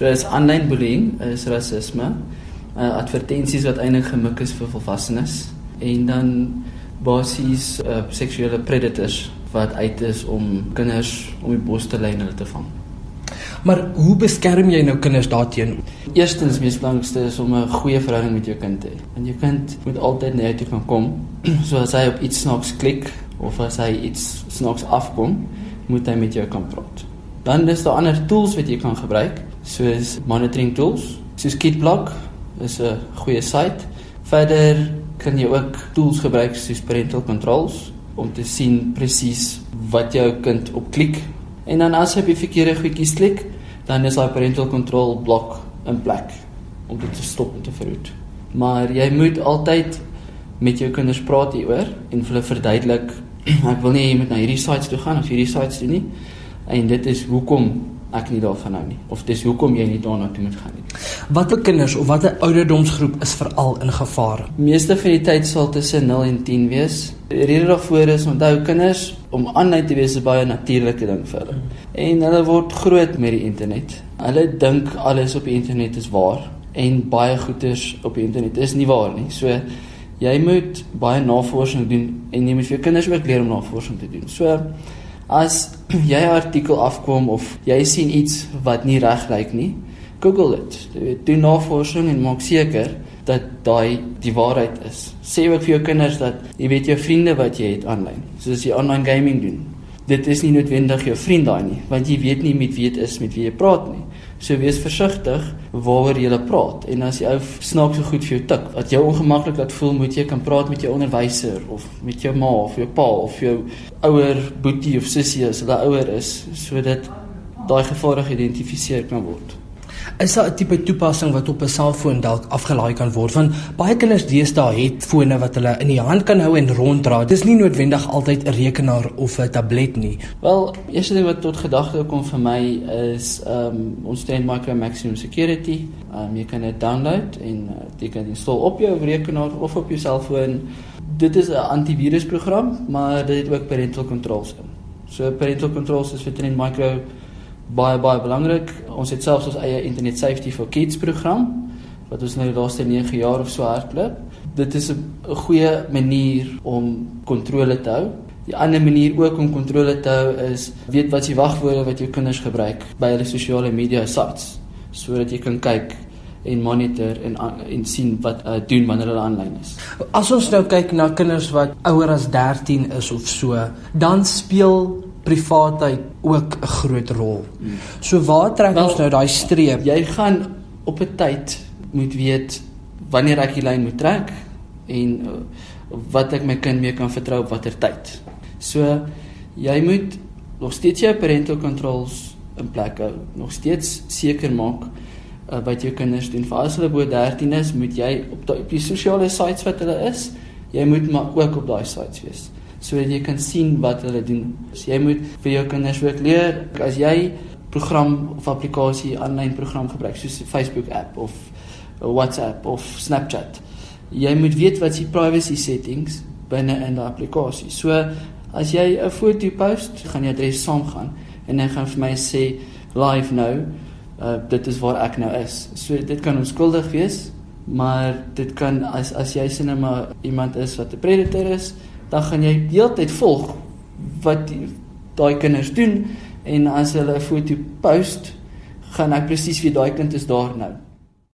So is aanlyn bullying is rasisme. Uh, advertensies wat eintlik gemik is vir volwassenes en dan basies uh, seksuele predators wat uit is om kinders om die bos te lei en hulle te vang. Maar hoe beskerm jy nou kinders daarteenoor? Eerstens mees belangrikste is om 'n goeie verhouding met jou kind te hê. Want jou kind moet altyd na jou toe kan kom. so as hy op iets snaaks klik of as hy iets snaaks afkom, moet hy met jou kan praat. Dan is daar ander tools wat jy kan gebruik, soos monitoring tools, soos KidBlock is 'n goeie site. Verder kan jy ook tools gebruik soos parental controls om te sien presies wat jou kind op klik. En dan as hy op die verkeerde goedjies klik, dan is daai parental control blok in plek om dit te stop en te verhoed. Maar jy moet altyd met jou kinders praat hieroor en hulle verduidelik ek wil nie jy moet na hierdie sites toe gaan of hierdie sites toe nie. En dit is hoekom ek nie daarvan hou nie of dis hoekom jy nie daarna toe moet gaan nie. Watter kinders of watter ouderdomsgroep is veral in gevaar? Meeste van die tyd sal tussen 0 en 10 wees. Die rede daarvoor is onthou kinders om aanlyn te wees is baie natuurlike ding vir hulle. En hulle word groot met die internet. Hulle dink alles op die internet is waar en baie goeders op die internet is nie waar nie. So jy moet baie navorsing doen en jy moet vir jou kinders ook leer om navorsing te doen. So as jy 'n artikel afkom of jy sien iets wat nie reg lyk nie, Google dit. Doen navorsing en maak seker dat daai die waarheid is. Sê ook vir jou kinders dat jy weet jou vriende wat jy het aanlyn. Soos jy online gaming doen. Dit is nie noodwendig jou vriend daai nie, want jy weet nie met wie dit is met wie jy praat nie. So wees versigtig waaroor jy praat en as jy ou snaaks so goed vir jou tik wat jou ongemaklik laat voel, moet jy kan praat met jou onderwyser of met jou ma of jou pa of jou ouer boetie of sussie as hulle ouer is sodat daai gevare geïdentifiseer kan word. Is daar 'n tipe toepassing wat op 'n selfoon dalk afgelaai kan word? Want baie kinders deesdae het fone wat hulle in die hand kan hou en ronddra. Dis nie noodwendig altyd 'n rekenaar of 'n tablet nie. Wel, eerste ding wat tot gedagte kom vir my is ehm um, ons Trend Micro Maximum Security. Ehm um, jy kan dit download en uh, jy kan dit install op jou rekenaar of op jou selfoon. Dit is 'n antivirusprogram, maar dit het ook parental controls in. So parental controls is vir Trend Micro baie baie belangrik. Ons het selfs ons eie Internet Safety for Kids program wat ons nou die laaste 9 jaar of so hardloop. Dit is 'n goeie manier om kontrole te hou. Die ander manier ook om kontrole te hou is weet wat jy wagwoorde wat jou kinders gebruik by hulle sosiale media sites sodat jy kan kyk en monitor en en sien wat uh, doen wanneer hulle aanlyn is. As ons nou kyk na kinders wat ouer as 13 is of so, dan speel privaatheid ook 'n groot rol. Hmm. So waar trek Wel, ons nou daai streep? Jy gaan op 'n tyd moet weet wanneer ek die lyn moet trek en uh, wat ek my kind mee kan vertrou op watter tyd. So jy moet nog steeds jou parental controls in plek hou. Nog steeds seker maak uh, wat jou kinders doen. Vir as hulle bo 13 is, moet jy op die, op die sosiale sites wat hulle is, jy moet maar ook op daai sites wees sodat jy kan sien wat hulle doen. So jy moet vir jou kinders ook leer as jy program of applikasie aanlyn program gebruik soos 'n Facebook app of WhatsApp of Snapchat. Jy moet weet wat se privacy settings binne in die applikasie. So as jy 'n foto post, gaan jy adres saamgaan en hy gaan vir my sê live nou uh, dit is waar ek nou is. So dit kan onskuldig wees, maar dit kan as as jy sien maar iemand is wat 'n predator is, dan gaan jy heeltyd volg wat daai kinders doen en as hulle 'n foto post, gaan ek presies weet daai kind is daar nou.